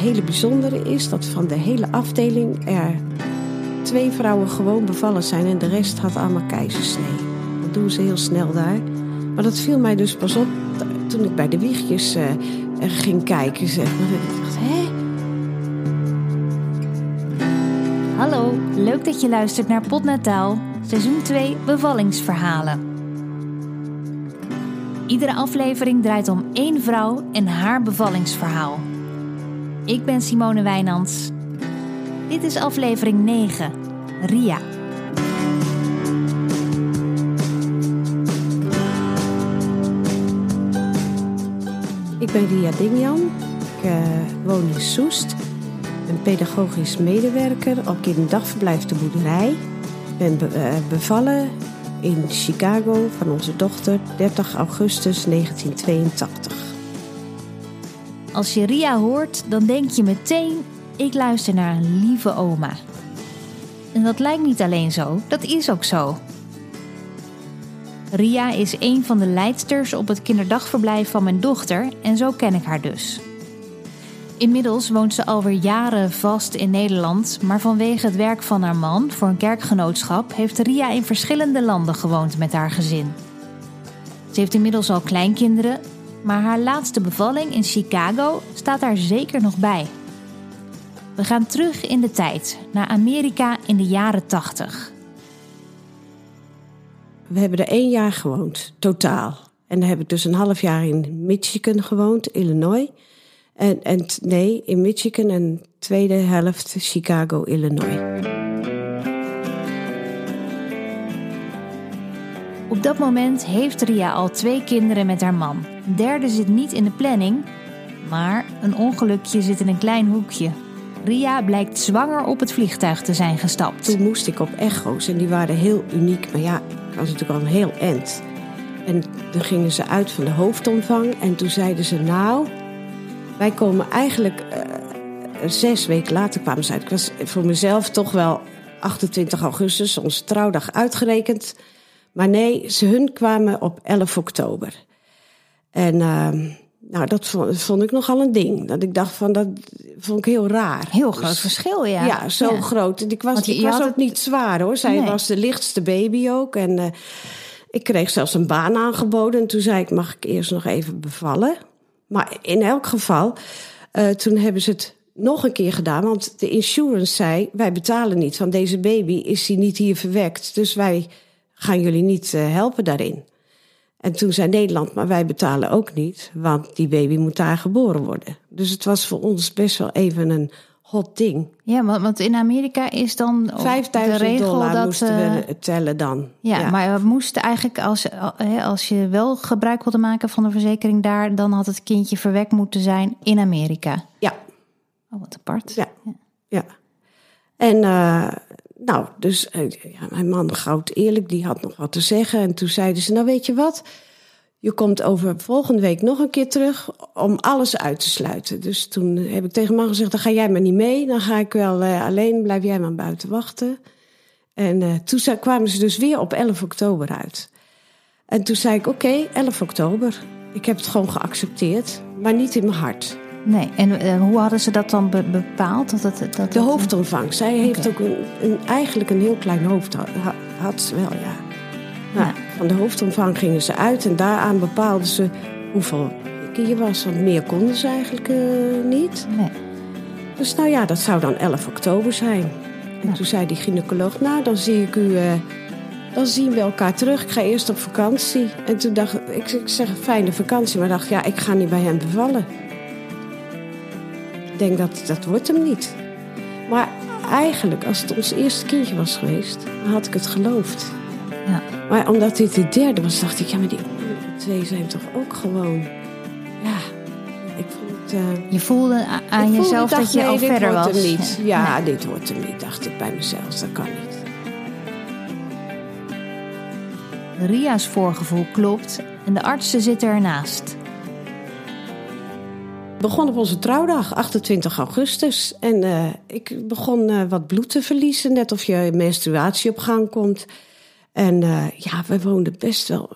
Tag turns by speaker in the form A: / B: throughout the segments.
A: hele bijzondere is dat van de hele afdeling er twee vrouwen gewoon bevallen zijn en de rest had allemaal keizersnee. Dat doen ze heel snel daar. Maar dat viel mij dus pas op toen ik bij de wiegjes uh, ging kijken. Zeg maar. Ik dacht, hè?
B: Hallo, leuk dat je luistert naar Potnataal, seizoen 2 bevallingsverhalen. Iedere aflevering draait om één vrouw en haar bevallingsverhaal. Ik ben Simone Wijnands. Dit is aflevering 9, Ria.
A: Ik ben Ria Dingjan. Ik uh, woon in Soest. Ben pedagogisch medewerker op kinderdagverblijf De Boerderij. Ben be uh, bevallen in Chicago van onze dochter 30 augustus 1982.
B: Als je Ria hoort, dan denk je meteen: ik luister naar een lieve oma. En dat lijkt niet alleen zo, dat is ook zo. Ria is een van de leidsters op het kinderdagverblijf van mijn dochter en zo ken ik haar dus. Inmiddels woont ze alweer jaren vast in Nederland, maar vanwege het werk van haar man voor een kerkgenootschap heeft Ria in verschillende landen gewoond met haar gezin. Ze heeft inmiddels al kleinkinderen, maar haar laatste bevalling in Chicago staat daar zeker nog bij. We gaan terug in de tijd, naar Amerika in de jaren 80.
A: We hebben er één jaar gewoond, totaal. En dan heb ik dus een half jaar in Michigan gewoond, Illinois. En, en nee, in Michigan en tweede helft Chicago, Illinois.
B: Op dat moment heeft Ria al twee kinderen met haar man. Een derde zit niet in de planning, maar een ongelukje zit in een klein hoekje. Ria blijkt zwanger op het vliegtuig te zijn gestapt.
A: Toen moest ik op echo's en die waren heel uniek. Maar ja, ik was natuurlijk al een heel end. En toen gingen ze uit van de hoofdomvang en toen zeiden ze nou, wij komen eigenlijk uh, zes weken later kwamen ze uit. Ik was voor mezelf toch wel 28 augustus, onze trouwdag uitgerekend. Maar nee, ze hun kwamen op 11 oktober. En uh, nou, dat vond, vond, ik nogal een ding. Dat ik dacht van, dat vond ik heel raar.
B: Heel groot dus, verschil, ja.
A: Ja, zo ja. groot. Ik was, je, ik was ook het... niet zwaar hoor. Zij nee. was de lichtste baby ook. En uh, ik kreeg zelfs een baan aangeboden. En toen zei ik, mag ik eerst nog even bevallen? Maar in elk geval, uh, toen hebben ze het nog een keer gedaan. Want de insurance zei, wij betalen niet. Van deze baby is hij niet hier verwekt. Dus wij gaan jullie niet uh, helpen daarin. En toen zei Nederland, maar wij betalen ook niet, want die baby moet daar geboren worden. Dus het was voor ons best wel even een hot ding.
B: Ja, want in Amerika is dan
A: 5000 dollar dat, moesten we uh, tellen dan.
B: Ja, ja, maar we moesten eigenlijk, als, als je wel gebruik wilde maken van de verzekering daar, dan had het kindje verwekt moeten zijn in Amerika.
A: Ja.
B: Oh, wat apart.
A: Ja, ja. ja. En uh, nou, dus ja, mijn man, goud eerlijk, die had nog wat te zeggen. En toen zeiden ze, nou weet je wat, je komt over volgende week nog een keer terug om alles uit te sluiten. Dus toen heb ik tegen man gezegd, dan ga jij maar niet mee. Dan ga ik wel uh, alleen, blijf jij maar buiten wachten. En uh, toen kwamen ze dus weer op 11 oktober uit. En toen zei ik, oké, okay, 11 oktober. Ik heb het gewoon geaccepteerd, maar niet in mijn hart.
B: Nee, en uh, hoe hadden ze dat dan be bepaald? Dat het, dat
A: de hoofdomvang. Zij okay. heeft ook een, een, eigenlijk een heel klein hoofd. Had ze wel, ja. Nou, ja. Van de hoofdomvang gingen ze uit en daaraan bepaalden ze hoeveel je was. Want meer konden ze eigenlijk uh, niet.
B: Nee.
A: Dus nou ja, dat zou dan 11 oktober zijn. En toen zei die gynaecoloog, nou dan zie ik u... Uh, dan zien we elkaar terug. Ik ga eerst op vakantie. En toen dacht ik, ik zeg fijne vakantie. Maar dacht, ja, ik ga niet bij hem bevallen denk dat dat wordt hem niet. Maar eigenlijk, als het ons eerste kindje was geweest, dan had ik het geloofd.
B: Ja.
A: Maar omdat dit de derde was, dacht ik, ja, maar die twee zijn toch ook gewoon. Ja, ik vond het. Uh,
B: je voelde aan jezelf dat je
A: nee,
B: al verder was.
A: Hem niet. Ja, ja nee. dit wordt hem niet, dacht ik bij mezelf. Dat kan niet.
B: Ria's voorgevoel klopt en de artsen zitten ernaast
A: begon op onze trouwdag, 28 augustus. En uh, ik begon uh, wat bloed te verliezen, net of je menstruatie op gang komt. En uh, ja, we woonden best wel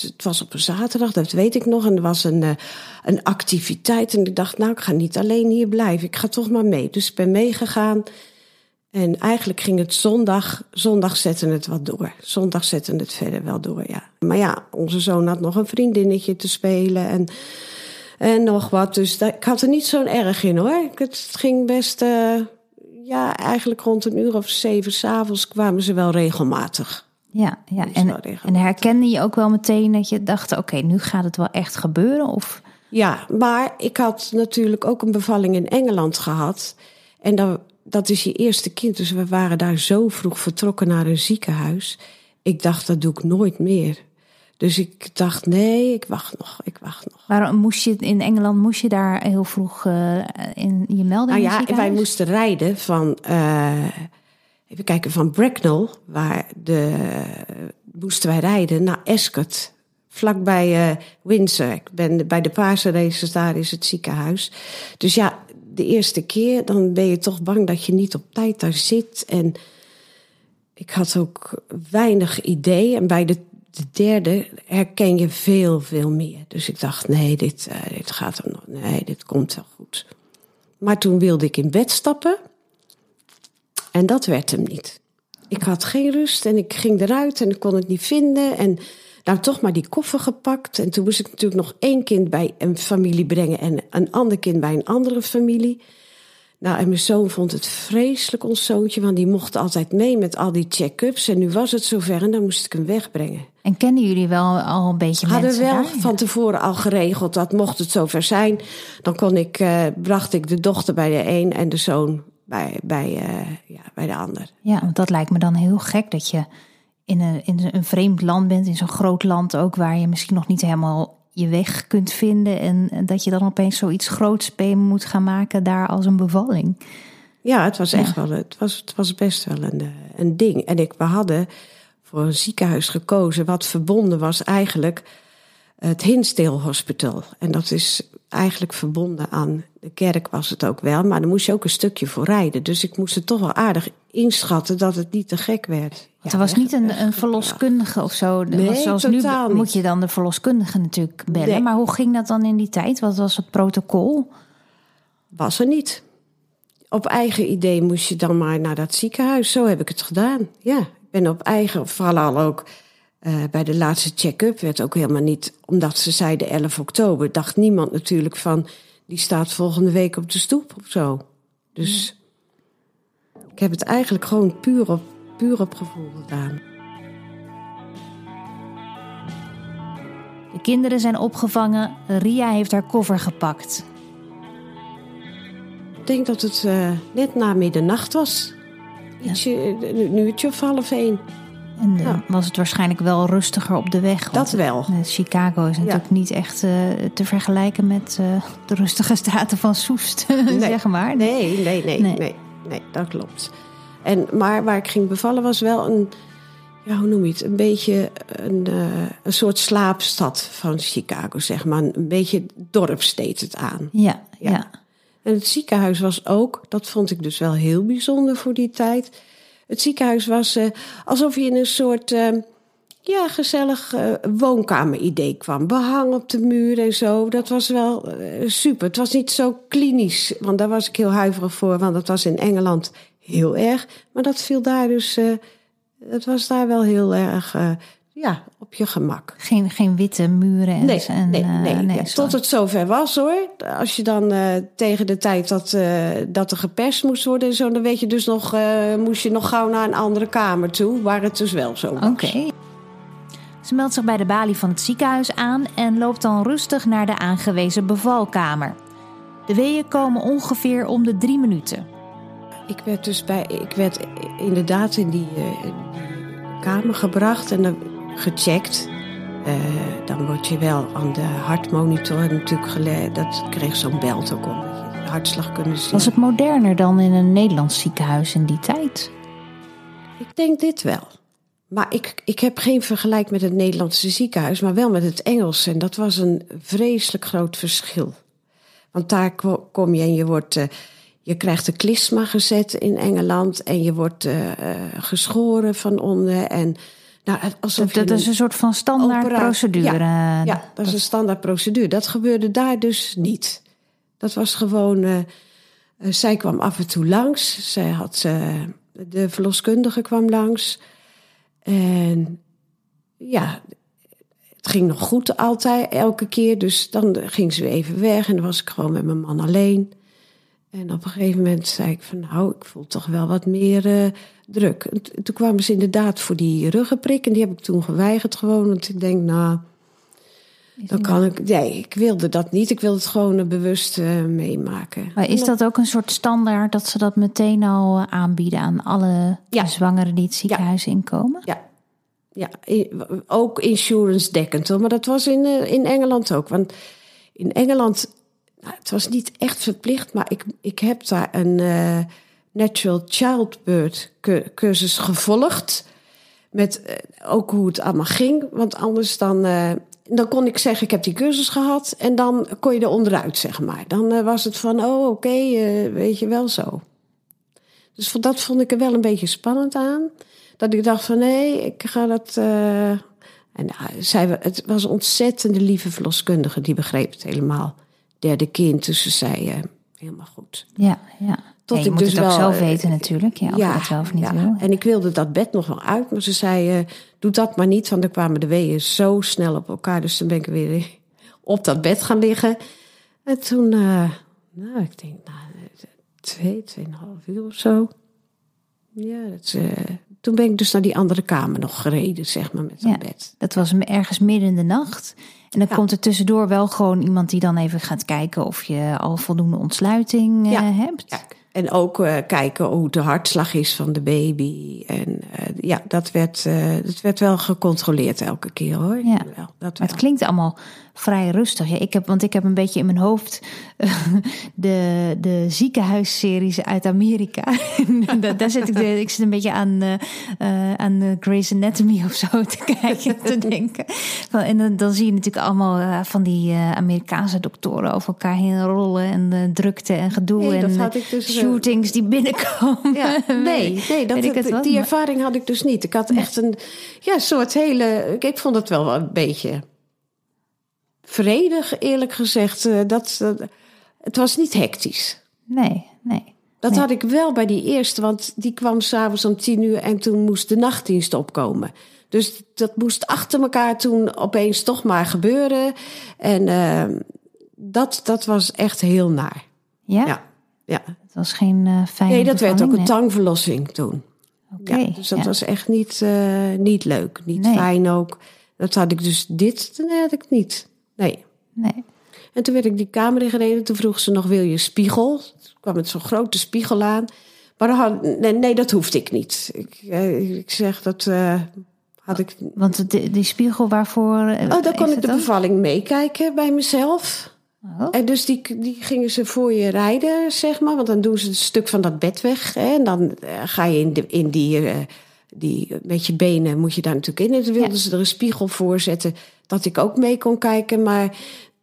A: het was op een zaterdag, dat weet ik nog. En er was een, een activiteit. En ik dacht, nou, ik ga niet alleen hier blijven. Ik ga toch maar mee. Dus ik ben meegegaan. En eigenlijk ging het zondag, zondag zette het wat door. Zondag zette het verder wel door, ja. Maar ja, onze zoon had nog een vriendinnetje te spelen en, en nog wat. Dus dat, ik had er niet zo'n erg in hoor. Het ging best, uh, ja, eigenlijk rond een uur of zeven s'avonds kwamen ze wel regelmatig.
B: Ja, ja. En, en herkende je ook wel meteen dat je dacht, oké, nu gaat het wel echt gebeuren? Of...
A: Ja, maar ik had natuurlijk ook een bevalling in Engeland gehad. En dan dat is je eerste kind. Dus we waren daar zo vroeg vertrokken naar een ziekenhuis. Ik dacht, dat doe ik nooit meer. Dus ik dacht, nee, ik wacht nog, ik wacht nog.
B: Waarom moest je in Engeland, moest je daar heel vroeg uh, in je melden?
A: Nou ja, wij moesten rijden van, uh, even kijken, van Bracknell, waar de, moesten wij rijden naar Escott. Vlakbij uh, Windsor. Ik ben bij de Paarse daar is het ziekenhuis. Dus ja, de eerste keer, dan ben je toch bang dat je niet op tijd daar zit. En ik had ook weinig idee. En bij de, de derde herken je veel, veel meer. Dus ik dacht, nee, dit, uh, dit gaat er nog. Nee, dit komt wel goed. Maar toen wilde ik in bed stappen. En dat werd hem niet. Ik had geen rust en ik ging eruit en ik kon het niet vinden. En nou, toch maar die koffer gepakt. En toen moest ik natuurlijk nog één kind bij een familie brengen en een ander kind bij een andere familie. Nou, en mijn zoon vond het vreselijk, ons zoontje, want die mocht altijd mee met al die check-ups. En nu was het zover en dan moest ik hem wegbrengen.
B: En kennen jullie wel al een beetje
A: Hadden
B: mensen
A: wel van tevoren al geregeld dat mocht het zover zijn, dan kon ik, uh, bracht ik de dochter bij de een en de zoon bij, bij, uh, ja, bij de ander.
B: Ja, want dat lijkt me dan heel gek dat je in een, in een vreemd land bent, in zo'n groot land ook, waar je misschien nog niet helemaal je weg kunt vinden. En, dat je dan opeens zoiets groots mee moet gaan maken daar als een bevalling.
A: Ja, het was echt wel, het was, het was best wel een, een ding. En ik, we hadden voor een ziekenhuis gekozen wat verbonden was eigenlijk het Hinsdale Hospital. En dat is eigenlijk verbonden aan de kerk was het ook wel, maar dan moest je ook een stukje voor rijden. Dus ik moest het toch wel aardig inschatten dat het niet te gek werd.
B: Er was niet een, een verloskundige of zo.
A: Nee,
B: Zoals
A: nu
B: moet je dan de verloskundige natuurlijk bellen. Maar hoe ging dat dan in die tijd? Wat was het protocol?
A: Was er niet. Op eigen idee moest je dan maar naar dat ziekenhuis. Zo heb ik het gedaan. Ja, ik ben op eigen, vooral ook uh, bij de laatste check-up werd ook helemaal niet, omdat ze zeiden 11 oktober, dacht niemand natuurlijk van, die staat volgende week op de stoep of zo. Dus ik heb het eigenlijk gewoon puur op, puur op gevoel gedaan.
B: De kinderen zijn opgevangen. Ria heeft haar koffer gepakt.
A: Ik denk dat het uh, net na middernacht was. Ietsje, een uurtje of half één.
B: En uh, was het waarschijnlijk wel rustiger op de weg.
A: Dat wel.
B: Chicago is natuurlijk niet echt uh, te vergelijken met uh, de rustige straten van Soest, nee. zeg maar.
A: Nee, nee, nee, nee, nee, nee, dat klopt. En, maar waar ik ging bevallen was wel een, ja, hoe noem je het, een beetje een, een soort slaapstad van Chicago, zeg maar. Een beetje dorp steeds het aan.
B: Ja, ja, ja.
A: En het ziekenhuis was ook, dat vond ik dus wel heel bijzonder voor die tijd het ziekenhuis was uh, alsof je in een soort uh, ja, gezellig uh, woonkamer-idee kwam. Behang op de muur en zo. Dat was wel super. Het was niet zo klinisch, want daar was ik heel huiverig voor, want dat was in Engeland heel erg. Maar dat viel daar dus. het was daar wel heel erg ja, op je gemak.
B: Geen, geen witte muren en,
A: nee,
B: en
A: nee, nee, nee. Ja, tot het zover was hoor. Als je dan uh, tegen de tijd dat, uh, dat er geperst moest worden en zo, dan weet je dus nog, moest je nog gauw naar een andere kamer toe, waar het dus wel zo was.
B: Oké. Ze meldt zich bij de balie van het ziekenhuis aan en loopt dan rustig naar de aangewezen bevalkamer. De weeën komen ongeveer om de drie minuten.
A: Ik werd dus bij, ik werd inderdaad in die, die kamer gebracht en dan gecheckt. Uh, dan word je wel aan de hartmonitor natuurlijk geleid. Dat kreeg zo'n belt ook om. Hartslag kunnen zien.
B: Was het moderner dan in een Nederlands ziekenhuis in die tijd?
A: Ik denk dit wel. Maar ik, ik heb geen vergelijk met het Nederlandse ziekenhuis, maar wel met het Engels. En dat was een vreselijk groot verschil. Want daar kom je en je wordt. Uh, je krijgt een klisma gezet in Engeland en je wordt uh, geschoren van onder. En Nou,
B: alsof dat, is een soort van standaard procedure.
A: Ja, ja, dat is een standaard procedure. Dat gebeurde daar dus niet. Dat was gewoon. Uh, zij kwam af en toe langs. Zij had, uh, de verloskundige kwam langs. En ja, het ging nog goed altijd, elke keer. Dus dan ging ze weer even weg en dan was ik gewoon met mijn man alleen. En op een gegeven moment zei ik van nou, ik voel toch wel wat meer uh, druk. En toen kwamen ze inderdaad voor die ruggenprik en die heb ik toen geweigerd gewoon. Want ik denk nou, dan kan ik, nee, ik wilde dat niet. Ik wilde het gewoon bewust uh, meemaken.
B: Maar is dat ook een soort standaard dat ze dat meteen al eh, aanbieden aan alle ja. zwangeren die het ziekenhuis ja. inkomen?
A: Ja, ja, ook insurance dekkend hoor. Maar dat was in, in Engeland ook. Want in Engeland nou, het was niet echt verplicht, maar ik, ik heb daar een uh, natural childbirth cursus gevolgd. Met uh, ook hoe het allemaal ging. Want anders dan, uh, dan kon ik zeggen, ik heb die cursus gehad. En dan kon je er onderuit, zeg maar. Dan was het van, oh oké, weet je wel zo. Dus dat vond ik er wel een beetje spannend aan. Dat ik dacht van, nee, ik ga dat... en zij, het was een ontzettende lieve verloskundige, die begreep het helemaal derde kind. Dus ze zei uh, helemaal goed.
B: Ja, ja. Tot ik moet dus het ook wel, zelf eh, weten natuurlijk. Ja, of ja, het zelf niet ja. wil.
A: En ik wilde dat bed nog wel uit. Maar ze zei, uh, doe dat maar niet. Want dan kwamen de weeën zo snel op elkaar. Dus dan ben ik weer op dat bed gaan liggen. En toen, uh, nou, ik denk, nou, twee, tweeënhalf uur of zo. Ja, dat, uh, toen ben ik dus naar die andere kamer nog gereden, zeg maar, met dat ja, bed.
B: Dat was ergens midden in de nacht. En dan komt er tussendoor wel gewoon iemand die dan even gaat kijken of je al voldoende ontsluiting uh, ja. hebt. Ja.
A: En ook uh, kijken hoe de hartslag is van de baby. En uh, ja, dat werd, dat werd wel gecontroleerd elke keer hoor.
B: Ja. Wel, dat wel. Het klinkt allemaal vrij rustig. Ja, ik heb, want ik heb een beetje in mijn hoofd de, de ziekenhuisseries uit Amerika. daar, zit ik, ik zit een beetje aan, uh, aan Grey's Anatomy of zo te kijken, te denken. En dan, dan zie je natuurlijk allemaal van die Amerikaanse doktoren over elkaar heen rollen. En drukte en gedoe nee, en dus, shootings die binnenkomen. Ja,
A: nee, nee dat, die ervaring had ik dus niet. Ik had echt een ja, soort hele... Ik vond het wel een beetje vredig, eerlijk gezegd. Eh, dat, het was niet hectisch.
B: Nee, nee.
A: Dat had ik wel bij die eerste, want die kwam s'avonds om tien uur en toen moest de nachtdienst opkomen. Dus dat moest achter elkaar toen opeens toch maar gebeuren. En uh, dat, dat was echt heel naar.
B: Ja? Ja. ja. Het was geen uh, fijne
A: Nee, dat werd ook een tangverlossing toen. Oké. ja, dus dat was echt niet, uh, niet leuk. Niet fijn ook. Dat had ik dus dit, nee, had ik niet. Nee.
B: Nee.
A: En toen werd ik die kamer ingereden. Toen vroeg ze nog, wil je spiegel? Toen kwam met zo'n grote spiegel aan. Maar dan had, nee, nee, dat hoefde ik niet. Ik, eh, ik zeg, dat uh, had ik...
B: Want die, die spiegel waarvoor...
A: Uh, oh, dan kon ik de bevalling meekijken bij mezelf. Oh. En dus die, die gingen ze voor je rijden, zeg maar. Want dan doen ze een stuk van dat bed weg. Hè, en dan ga je in, de, in die die, met je benen moet je daar natuurlijk in. En toen wilden ze er een spiegel voor zetten dat ik ook mee kon kijken. Maar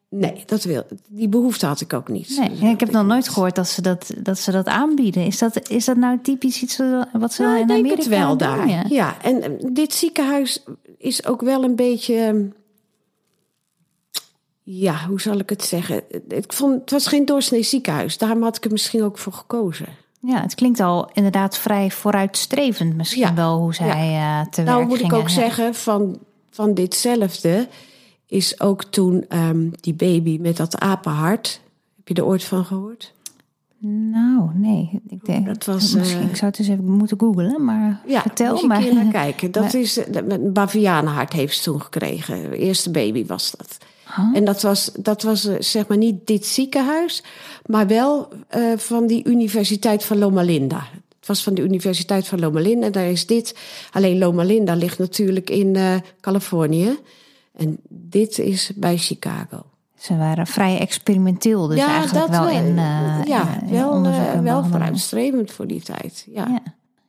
A: nee, dat wil, die behoefte had ik ook niet.
B: Nee, dus ik heb nog nooit gehoord dat ze dat, dat ze dat aanbieden. Is dat, is dat nou typisch iets wat ze nou, in Amerika
A: het wel daar. Ja. ja, en eh, dit ziekenhuis is ook wel een beetje... Ja, hoe zal ik het zeggen? Ik vond, het was geen doorsnee ziekenhuis. Daarom had ik er misschien ook voor gekozen.
B: Ja, het klinkt al inderdaad vrij vooruitstrevend misschien wel hoe zij ja. uh, te nou,
A: moet ik ook zeggen, van, van ditzelfde is ook toen um, die baby met dat apenhart. Heb je er ooit van gehoord?
B: Nou, nee. Ik denk, dat was, misschien, uh, ik zou het eens even moeten googlen, maar ja, vertel moet je maar.
A: naar kijken. Dat is, een bavianenhart heeft ze toen gekregen. De eerste baby was dat. En dat was, dat was eh, zeg maar niet dit ziekenhuis, maar wel uh, van die Universiteit van Loma Linda. Was van de Universiteit van Loma Linda, daar is dit. Alleen Loma Linda ligt natuurlijk in uh, Californië. En dit is bij Chicago.
B: Ze waren vrij experimenteel, dus ja, eigenlijk wel, wel in. Uh,
A: ja, in, wel, wel vooruitstrevend voor die tijd. Ja. ja.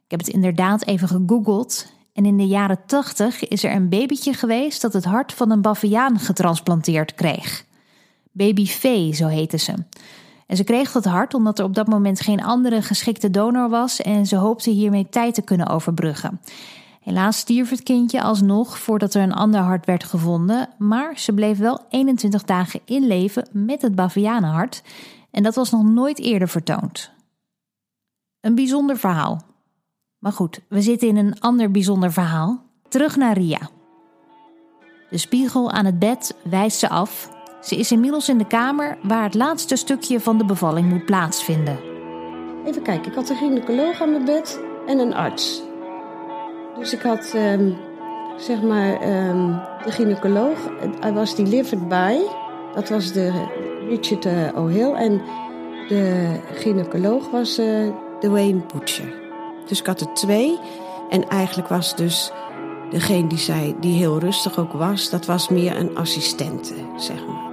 B: Ik heb het inderdaad even gegoogeld. En in de jaren 80 is er een babytje geweest dat het hart van een baviaan getransplanteerd kreeg. Baby Fee, zo heette ze. En ze kreeg dat hart omdat er op dat moment geen andere geschikte donor was en ze hoopte hiermee tijd te kunnen overbruggen. Helaas stierf het kindje alsnog voordat er een ander hart werd gevonden, maar ze bleef wel 21 dagen in leven met het bavianenhart en dat was nog nooit eerder vertoond. Een bijzonder verhaal. Maar goed, we zitten in een ander bijzonder verhaal. Terug naar Ria. De spiegel aan het bed wijst ze af. Ze is inmiddels in de kamer waar het laatste stukje van de bevalling moet plaatsvinden.
A: Even kijken, ik had een gynaecoloog aan mijn bed en een arts. Dus ik had, um, zeg maar, um, de gynaecoloog, hij was delivered by. Dat was de Richard uh, O'Hill. En de gynaecoloog was uh, Dwayne Butcher. Dus ik had er twee. En eigenlijk was dus degene die zei, die heel rustig ook was, dat was meer een assistente, zeg maar.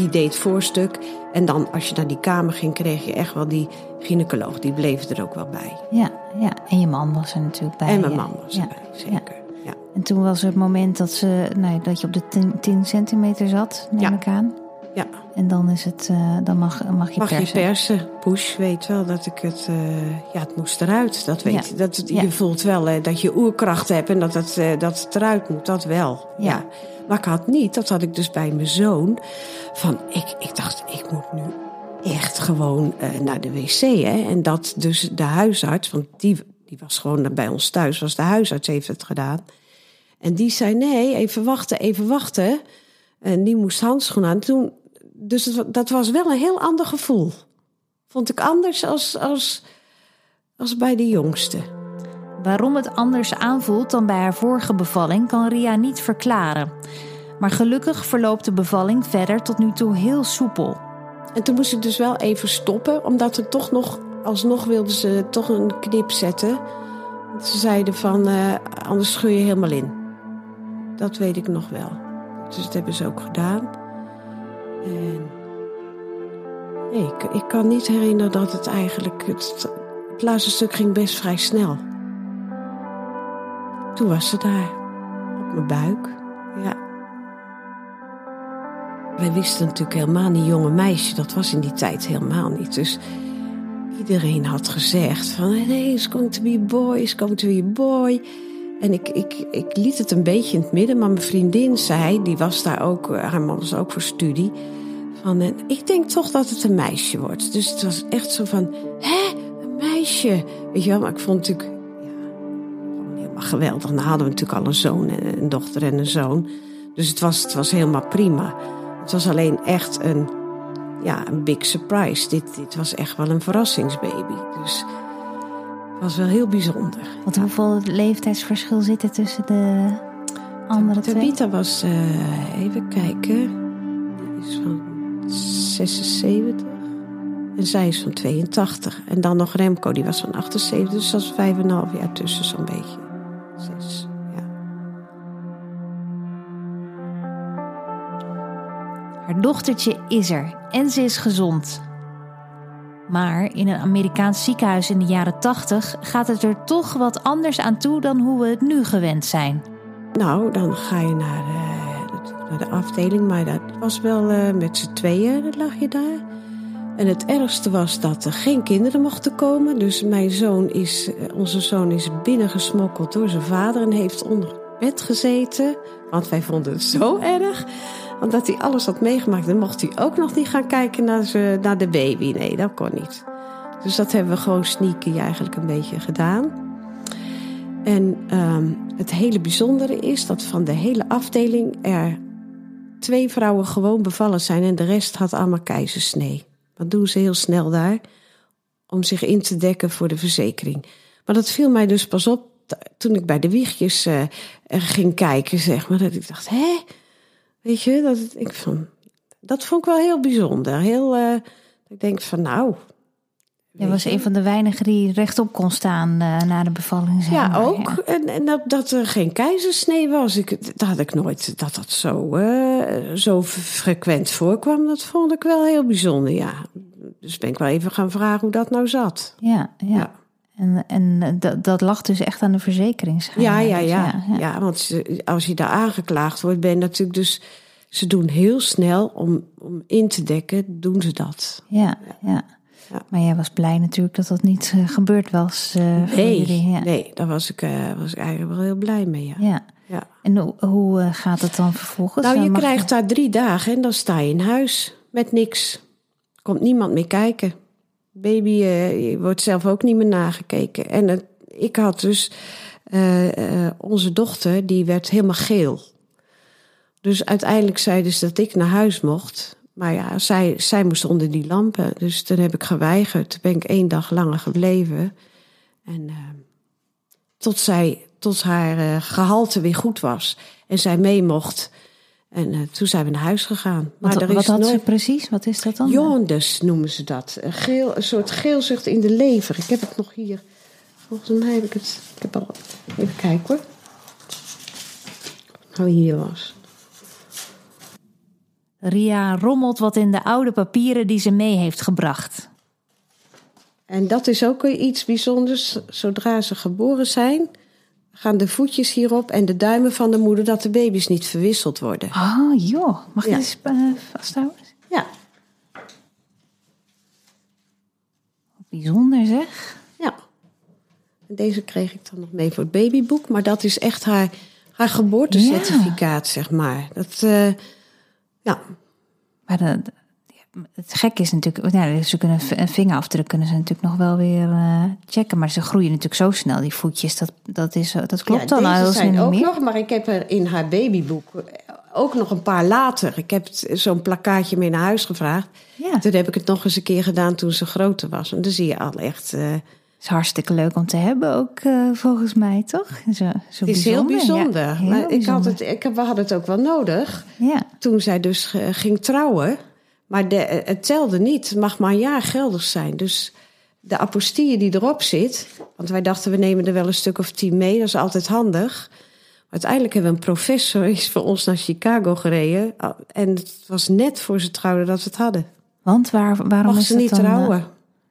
A: Die, deed voorstuk. En dan als je naar die kamer ging, kreeg je echt wel die gynaecoloog. Die bleef er ook wel bij.
B: Ja, ja. en je man was er natuurlijk bij.
A: En mijn man was erbij, zeker. Ja.
B: En toen was het moment dat, ze, nou, dat je op de 10 centimeter zat, neem ik aan.
A: Ja.
B: En dan is het, uh, dan mag, mag je
A: mag
B: persen.
A: je persen. Push weet wel dat ik het, uh, ja, het moest eruit. Dat weet je. Dat, je voelt wel dat je oerkracht hebt en dat het, dat het eruit moet. Dat wel. Ja. Maar ik had niet, dat had ik dus bij mijn zoon. Van, ik, ik dacht, ik moet nu echt gewoon naar de wc. Hè? En dat dus de huisarts, want die, die was gewoon bij ons thuis, was de huisarts, heeft het gedaan. En die zei: nee, even wachten, even wachten. En die moest handschoenen aan. Toen, dus dat was wel een heel ander gevoel. Vond ik anders als, als, als bij de jongste.
B: Waarom het anders aanvoelt dan bij haar vorige bevalling kan Ria niet verklaren. Maar gelukkig verloopt de bevalling verder tot nu toe heel soepel.
A: En toen moest ik dus wel even stoppen, omdat er toch nog, alsnog wilden ze toch een knip zetten. Ze zeiden van, uh, anders scheur je helemaal in. Dat weet ik nog wel. Dus dat hebben ze ook gedaan. En nee, ik, ik kan niet herinneren dat het eigenlijk. Het, het laatste stuk ging best vrij snel. Toen was ze daar, op mijn buik. Ja. Wij wisten natuurlijk helemaal niet, jonge meisje, dat was in die tijd helemaal niet. Dus iedereen had gezegd van, nee, it's going to be a boy, it's going to be a boy. En ik, ik, ik liet het een beetje in het midden, maar mijn vriendin zei, die was daar ook, haar man was ook voor studie, van, ik denk toch dat het een meisje wordt. Dus het was echt zo van, hè, een meisje. Weet je wel, maar ik vond natuurlijk, geweldig. Dan hadden we natuurlijk al een zoon en een dochter en een zoon. Dus het was, het was helemaal prima. Het was alleen echt een, ja, een big surprise. Dit, dit was echt wel een verrassingsbaby. Dus was wel heel bijzonder.
B: Want hoeveel leeftijdsverschil zit er tussen de andere twee?
A: Tabita was, uh, even kijken, die is van 76 en zij is van 82. En dan nog Remco, die was van 78, dus dat is vijf en een half jaar tussen zo'n beetje. Zes, ja.
B: Haar dochtertje is er en ze is gezond. Maar in een Amerikaans ziekenhuis in de jaren 80 gaat het er toch wat anders aan toe dan hoe we het nu gewend zijn.
A: Nou, dan ga je naar de, naar de afdeling, maar dat was wel uh, met z'n tweeën lag je daar. En het ergste was dat er geen kinderen mochten komen. Dus mijn zoon is, eh, onze zoon is binnengesmokkeld door zijn vader en heeft onder bed gezeten. Want wij vonden het zo erg omdat hij alles had meegemaakt. Dan mocht hij ook nog niet gaan kijken naar, ze, naar de baby. Nee, dat kon niet. Dus dat hebben we gewoon sneaky eigenlijk een beetje gedaan. En um, het hele bijzondere is dat van de hele afdeling er twee vrouwen gewoon bevallen zijn en de rest had allemaal keizersnee. Dat doen ze heel snel daar om zich in te dekken voor de verzekering. Maar dat viel mij dus pas op toen ik bij de wiegjes uh, ging kijken, zeg maar. Dat ik dacht, hè? Weet je, dat, ik van, dat vond ik wel heel bijzonder. Heel, uh, ik denk van nou.
B: Je was een van de weinigen die rechtop kon staan uh, na de bevalling.
A: Zeg ja, ook. En, en dat, dat, er geen keizersnee was. Ik, dat had ik nooit, dat dat zo, uh, zo frequent voorkwam. Dat vond ik wel heel bijzonder, ja. Dus ben ik wel even gaan vragen hoe dat nou zat.
B: Ja, ja. ja. En, en dat, dat lag dus echt aan de verzekering.
A: Ja, ja, ja, ja, ja. want als je daar aangeklaagd wordt, ben je natuurlijk dus. Ze doen heel snel om, om in te dekken, doen ze dat.
B: Ja, ja. Maar jij was blij natuurlijk dat dat niet uh, gebeurd was. Uh,
A: nee, jullie, ja. nee, daar was ik, uh, was ik eigenlijk wel heel blij mee. Ja.
B: ja. ja. En hoe, hoe gaat het dan vervolgens?
A: Nou, je krijgt daar drie dagen en dan sta je in huis met niks. Komt niemand meer kijken. Baby je wordt zelf ook niet meer nagekeken. En ik had dus onze dochter, die werd helemaal geel. Dus uiteindelijk zeiden ze dat ik naar huis mocht. Maar ja, zij, zij moest onder die lampen. Dus toen heb ik geweigerd. Toen ben ik één dag langer gebleven. En uh, tot, zij, tot haar uh, gehalte weer goed was. En zij mee mocht. En uh, toen zijn we naar huis gegaan.
B: Maar wat, er is wat had nooit... ze precies? Wat is dat dan?
A: Jaundice noemen ze dat. Een, geel, een soort geelzucht in de lever. Ik heb het nog hier. Volgens mij heb ik het. Ik heb al. Even kijken hoor. Nou, hier was.
B: Ria rommelt wat in de oude papieren die ze mee heeft gebracht.
A: En dat is ook iets bijzonders. Zodra ze geboren zijn, gaan de voetjes hierop en de duimen van de moeder dat de baby's niet verwisseld worden.
B: Oh joh, mag je eens uh, vasthouden?
A: Ja.
B: Bijzonder zeg.
A: Ja. deze kreeg ik dan nog mee voor het babyboek, maar dat is echt haar, haar geboortecertificaat, zeg maar. Dat, uh, ja.
B: Maar de, het gek is natuurlijk, ja, ze kunnen een vingerafdruk kunnen ze natuurlijk nog wel weer uh, checken, maar ze groeien natuurlijk zo snel die voetjes. Dat, dat, is, dat klopt
A: ja,
B: dan al
A: zijn
B: ook meer.
A: nog, maar ik heb er in haar babyboek ook nog een paar later. Ik heb zo'n plakkaatje mee naar huis gevraagd. Ja. Toen heb ik het nog eens een keer gedaan toen ze groter was. En dan zie je al echt. Uh,
B: is hartstikke leuk om te hebben ook, uh, volgens mij, toch? Zo, zo
A: het is heel bijzonder. Ja, heel maar bijzonder. Ik had het, ik, we hadden het ook wel nodig.
B: Ja.
A: Toen zij dus ging trouwen. Maar de, het telde niet. Het mag maar een jaar geldig zijn. Dus de apostille die erop zit. Want wij dachten, we nemen er wel een stuk of tien mee. Dat is altijd handig. Uiteindelijk hebben we een professor is voor ons naar Chicago gereden. En het was net voor ze trouwden dat we het hadden.
B: Want waar, waarom
A: Mag
B: is
A: ze niet
B: dan,
A: trouwen?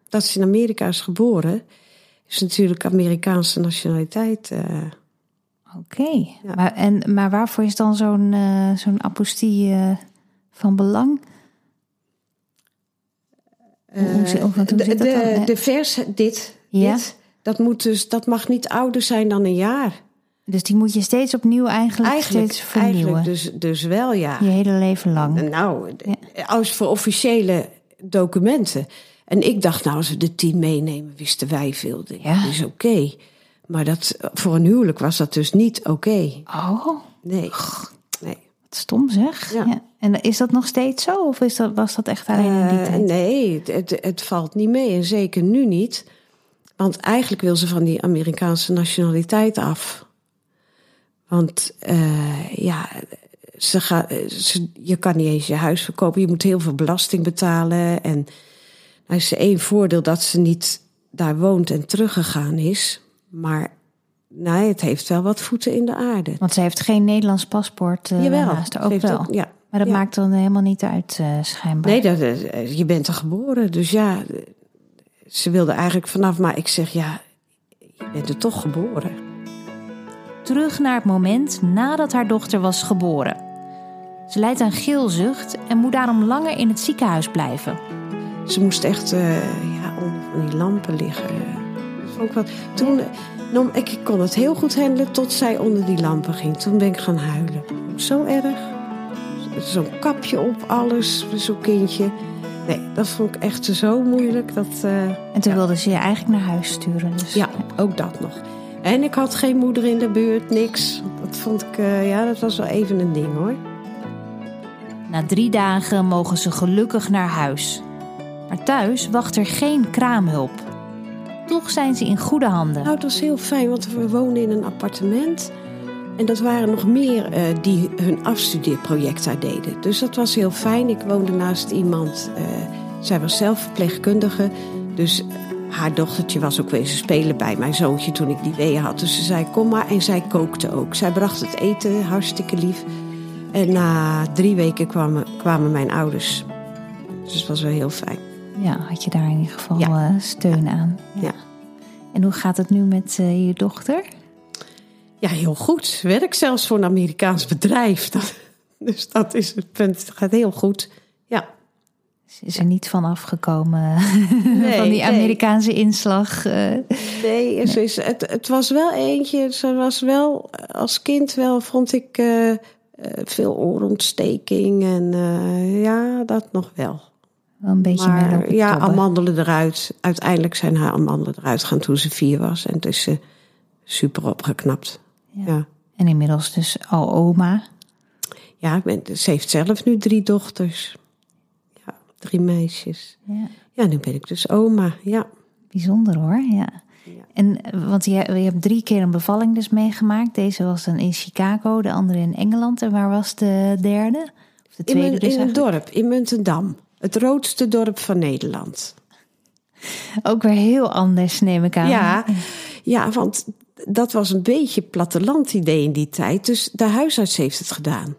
A: Dat ze in Amerika is geboren. Is natuurlijk Amerikaanse nationaliteit. Uh...
B: Oké. Okay. Ja. Maar, en, maar waarvoor is dan zo'n uh, zo'n apostie van belang?
A: hoe, zit, hoe de, zit dat de, de vers, dit, ja? dit, dat, moet dus, dat mag niet ouder zijn dan een jaar.
B: Dus die moet je steeds opnieuw eigenlijk,
A: eigenlijk
B: steeds vernieuwen?
A: Eigenlijk dus, dus wel, ja.
B: Je hele leven lang?
A: Nou, ja. als voor officiële documenten. En ik dacht, nou, als we de tien meenemen, wisten wij veel. Ja. Dat is oké. Okay. Maar dat, voor een huwelijk was dat dus niet oké. Okay.
B: Oh.
A: Nee. nee.
B: Wat stom zeg. Ja. ja. En is dat nog steeds zo? Of is dat, was dat echt alleen in die
A: uh,
B: tijd?
A: Nee, het, het valt niet mee. En zeker nu niet. Want eigenlijk wil ze van die Amerikaanse nationaliteit af. Want uh, ja, ze ze, je kan niet eens je huis verkopen. Je moet heel veel belasting betalen. En nou is één voordeel dat ze niet daar woont en teruggegaan is. Maar nee, het heeft wel wat voeten in de aarde.
B: Want ze heeft geen Nederlands paspoort uh,
A: Jawel,
B: naast ook wel. Ook,
A: ja.
B: Maar dat
A: ja.
B: maakt dan helemaal niet uit, uh, schijnbaar.
A: Nee, dat, je bent er geboren. Dus ja, ze wilde eigenlijk vanaf, maar ik zeg ja, je bent er toch geboren.
B: Terug naar het moment nadat haar dochter was geboren. Ze lijdt aan geelzucht en moet daarom langer in het ziekenhuis blijven.
A: Ze moest echt uh, ja, onder van die lampen liggen. Wel. Toen, nou, ik kon het heel goed handelen tot zij onder die lampen ging. Toen ben ik gaan huilen. Zo erg. Zo'n kapje op, alles, zo'n kindje. Nee, dat vond ik echt zo moeilijk. Dat, uh,
B: en toen ja. wilde ze je eigenlijk naar huis sturen. Dus.
A: Ja, ook dat nog. En ik had geen moeder in de buurt, niks. Dat vond ik, uh, ja, dat was wel even een ding hoor.
B: Na drie dagen mogen ze gelukkig naar huis. Maar thuis wacht er geen kraamhulp. Toch zijn ze in goede handen.
A: Nou, dat is heel fijn, want we wonen in een appartement. En dat waren nog meer uh, die hun afstudeerproject daar deden. Dus dat was heel fijn. Ik woonde naast iemand, uh, zij was zelf verpleegkundige. Dus haar dochtertje was ook wezen spelen bij mijn zoontje toen ik die weeën had. Dus ze zei, kom maar. En zij kookte ook. Zij bracht het eten, hartstikke lief. En na drie weken kwamen, kwamen mijn ouders. Dus het was wel heel fijn.
B: Ja, had je daar in ieder geval ja. uh, steun
A: ja.
B: aan.
A: Ja.
B: En hoe gaat het nu met uh, je dochter?
A: Ja, heel goed. Ze werkt zelfs voor een Amerikaans bedrijf. Dat, dus dat is het punt. Het gaat heel goed. Ja.
B: Ze is er niet van afgekomen van die Amerikaanse inslag.
A: Uh. Nee, ze is, het, het was wel eentje. Ze was wel als kind wel, vond ik uh, veel oorontsteking. En ja, dat nog wel.
B: Wel een beetje maar,
A: Ja, amandelen eruit. Uiteindelijk zijn haar amandelen eruit gaan toen ze vier was. En toen is ze super opgeknapt. ja.
B: En inmiddels dus al oma.
A: Ja, ze heeft zelf nu drie dochters. Ja, drie meisjes. Ja, ja nu ben ik dus oma, ja.
B: Bijzonder hoor, ja. ja. En want je, je hebt drie keer een bevalling dus meegemaakt. Deze was dan in Chicago, de andere in Engeland. En waar was de derde?
A: Of de tweede in, dus in een dorp, in Muntendam. Het roodste dorp van Nederland.
B: Ook weer heel anders, neem ik aan.
A: Ja, ja want dat was een beetje plattelandidee in die tijd. Dus de huisarts heeft het gedaan.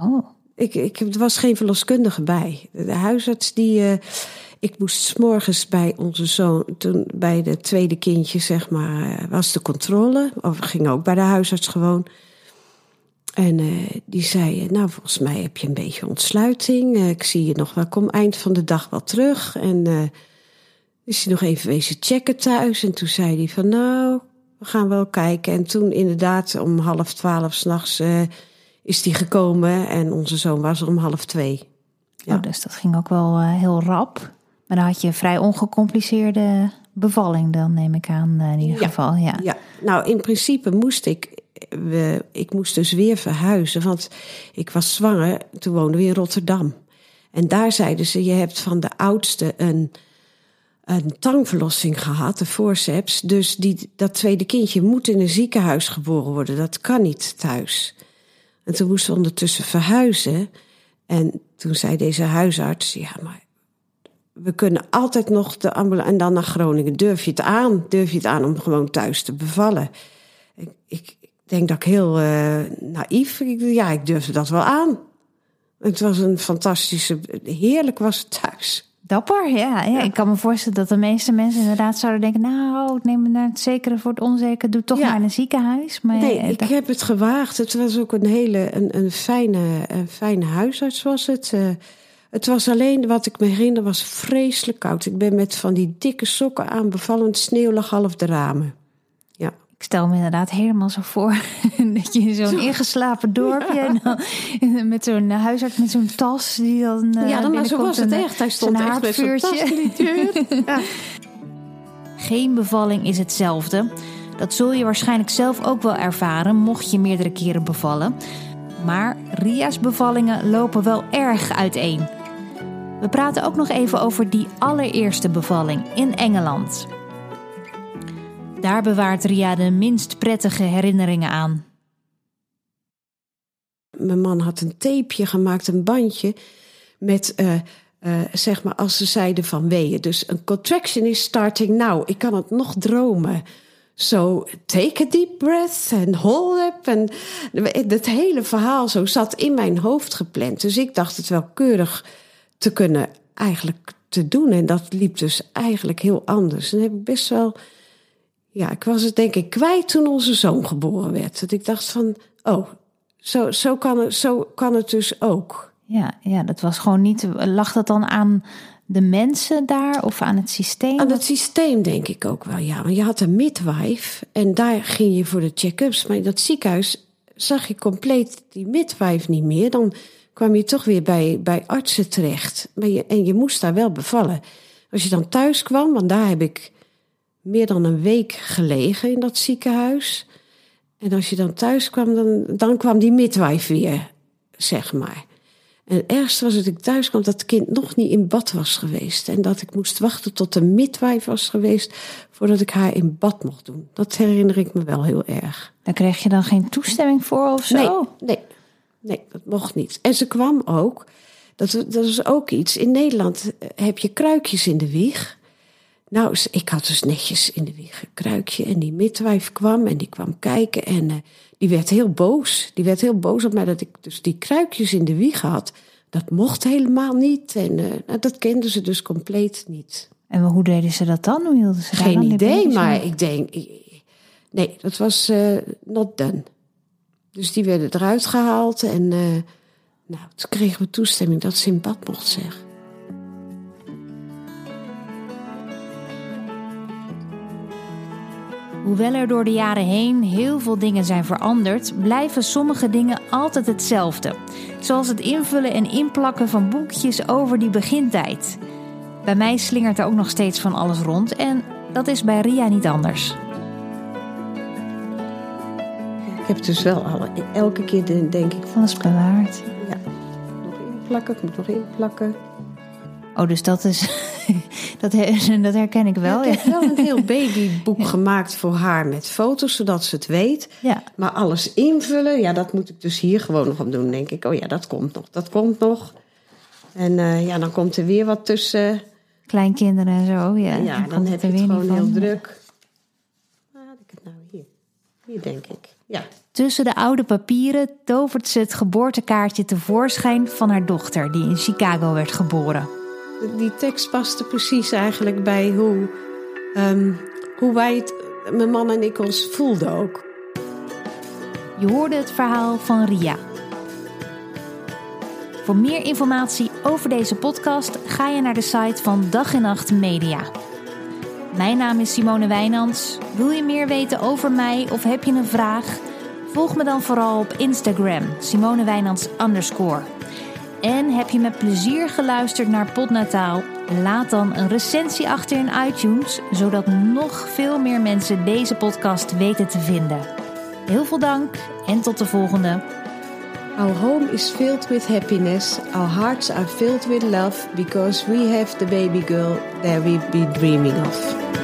B: Oh.
A: Ik, ik, er was geen verloskundige bij. De huisarts die. Uh, ik moest s morgens bij onze zoon, toen bij de tweede kindje, zeg maar, uh, was de controle. Of ging ook bij de huisarts gewoon. En uh, die zei: Nou, volgens mij heb je een beetje ontsluiting. ik zie je nog wel, kom eind van de dag wel terug. En is hij nog even wezen checken thuis. En toen zei hij: Van nou, we gaan wel kijken. En toen inderdaad om half twaalf s'nachts uh, is die gekomen. En onze zoon was er om half twee.
B: Ja. Oh, dus dat ging ook wel uh, heel rap. Maar dan had je een vrij ongecompliceerde bevalling dan, neem ik aan uh, in ieder ja. geval. Ja.
A: ja, nou in principe moest ik... We, ik moest dus weer verhuizen, want ik was zwanger. Toen woonden we in Rotterdam. En daar zeiden ze, je hebt van de oudste een een tangverlossing gehad, de forceps. Dus die, dat tweede kindje moet in een ziekenhuis geboren worden. Dat kan niet thuis. En toen moesten we ondertussen verhuizen. En toen zei deze huisarts: Ja, maar we kunnen altijd nog de ambulance. En dan naar Groningen. Durf je het aan? Durf je het aan om gewoon thuis te bevallen? Ik, ik denk dat ik heel uh, naïef. Ik, ja, ik durfde dat wel aan. Het was een fantastische. Heerlijk was het thuis.
B: Dapper, ja, ja. Ik kan me voorstellen dat de meeste mensen inderdaad zouden denken... nou, ik neem het zekere voor het onzeker, doe toch maar in een ziekenhuis. Maar
A: nee, ik heb het gewaagd. Het was ook een hele een, een fijne, een fijne huisarts was het. Uh, het was alleen, wat ik me herinner, was vreselijk koud. Ik ben met van die dikke sokken aan bevallen. Sneeuw lag half de ramen.
B: Ik stel me inderdaad helemaal zo voor dat je in zo'n ingeslapen dorpje en dan, met zo'n huisarts met zo'n tas die dan.
A: Ja, eh, dan maar zo was het echt. Hij stond echt met zo'n tas ja.
B: Geen bevalling is hetzelfde. Dat zul je waarschijnlijk zelf ook wel ervaren, mocht je meerdere keren bevallen. Maar Ria's bevallingen lopen wel erg uiteen. We praten ook nog even over die allereerste bevalling in Engeland. Daar bewaart Ria de minst prettige herinneringen aan.
A: Mijn man had een tapeje gemaakt, een bandje, met uh, uh, zeg maar als ze zeiden van weeën. Dus een contraction is starting now. Ik kan het nog dromen. Zo, take a deep breath and hold up. En het hele verhaal zo zat in mijn hoofd gepland. Dus ik dacht het wel keurig te kunnen eigenlijk te doen. En dat liep dus eigenlijk heel anders. En heb ik best wel ja, ik was het denk ik kwijt toen onze zoon geboren werd. Dat ik dacht van, oh, zo, zo, kan, het, zo kan het dus ook.
B: Ja, ja, dat was gewoon niet. Lag dat dan aan de mensen daar of aan het systeem?
A: Aan het systeem denk ik ook wel, ja. Want je had een midwife en daar ging je voor de check-ups. Maar in dat ziekenhuis zag je compleet die midwife niet meer. Dan kwam je toch weer bij, bij artsen terecht. Maar je, en je moest daar wel bevallen. Als je dan thuis kwam, want daar heb ik meer dan een week gelegen in dat ziekenhuis. En als je dan thuis kwam, dan, dan kwam die midwife weer, zeg maar. En het ergste was dat ik thuis kwam dat het kind nog niet in bad was geweest. En dat ik moest wachten tot de midwife was geweest voordat ik haar in bad mocht doen. Dat herinner ik me wel heel erg.
B: Daar kreeg je dan geen toestemming voor of zo?
A: Nee, nee, nee dat mocht niet. En ze kwam ook, dat, dat is ook iets. In Nederland heb je kruikjes in de wieg. Nou, ik had dus netjes in de wieg een kruikje en die midwife kwam en die kwam kijken en uh, die werd heel boos. Die werd heel boos op mij dat ik dus die kruikjes in de wieg had. Dat mocht helemaal niet en uh, nou, dat kenden ze dus compleet niet.
B: En hoe deden ze dat dan? Hoe hielden ze
A: Geen idee, maar ik denk, nee, dat was uh, not done. Dus die werden eruit gehaald en nou, toen kregen we toestemming dat ze in bad mocht zeggen.
B: Hoewel er door de jaren heen heel veel dingen zijn veranderd, blijven sommige dingen altijd hetzelfde. Zoals het invullen en inplakken van boekjes over die begintijd. Bij mij slingert er ook nog steeds van alles rond en dat is bij Ria niet anders.
A: Ik heb dus wel al, elke keer denk ik...
B: Alles bewaard.
A: Ja, nog inplakken, ik moet nog inplakken.
B: Oh, dus dat is. dat, dat herken ik wel.
A: Ja, ik heb wel een heel babyboek gemaakt voor haar met foto's, zodat ze het weet.
B: Ja.
A: Maar alles invullen, ja, dat moet ik dus hier gewoon nog op doen. Denk ik, oh ja, dat komt nog, dat komt nog. En uh, ja, dan komt er weer wat tussen.
B: Kleinkinderen en zo, ja.
A: Ja, dan, dan heb je het gewoon heel druk. Waar had ik het nou hier? Hier denk ik, ja.
B: Tussen de oude papieren tovert ze het geboortekaartje tevoorschijn van haar dochter, die in Chicago werd geboren.
A: Die tekst paste precies eigenlijk bij hoe, um, hoe wij mijn man en ik ons voelden ook.
B: Je hoorde het verhaal van Ria. Voor meer informatie over deze podcast ga je naar de site van Dag en Nacht Media. Mijn naam is Simone Wijnands. Wil je meer weten over mij of heb je een vraag? Volg me dan vooral op Instagram, Simone Wijnands. En heb je met plezier geluisterd naar Podnataal? Laat dan een recensie achter in iTunes, zodat nog veel meer mensen deze podcast weten te vinden. Heel veel dank en tot de volgende.
A: Our home is filled with happiness. Our hearts are filled with love because we have the baby girl that we've been dreaming of.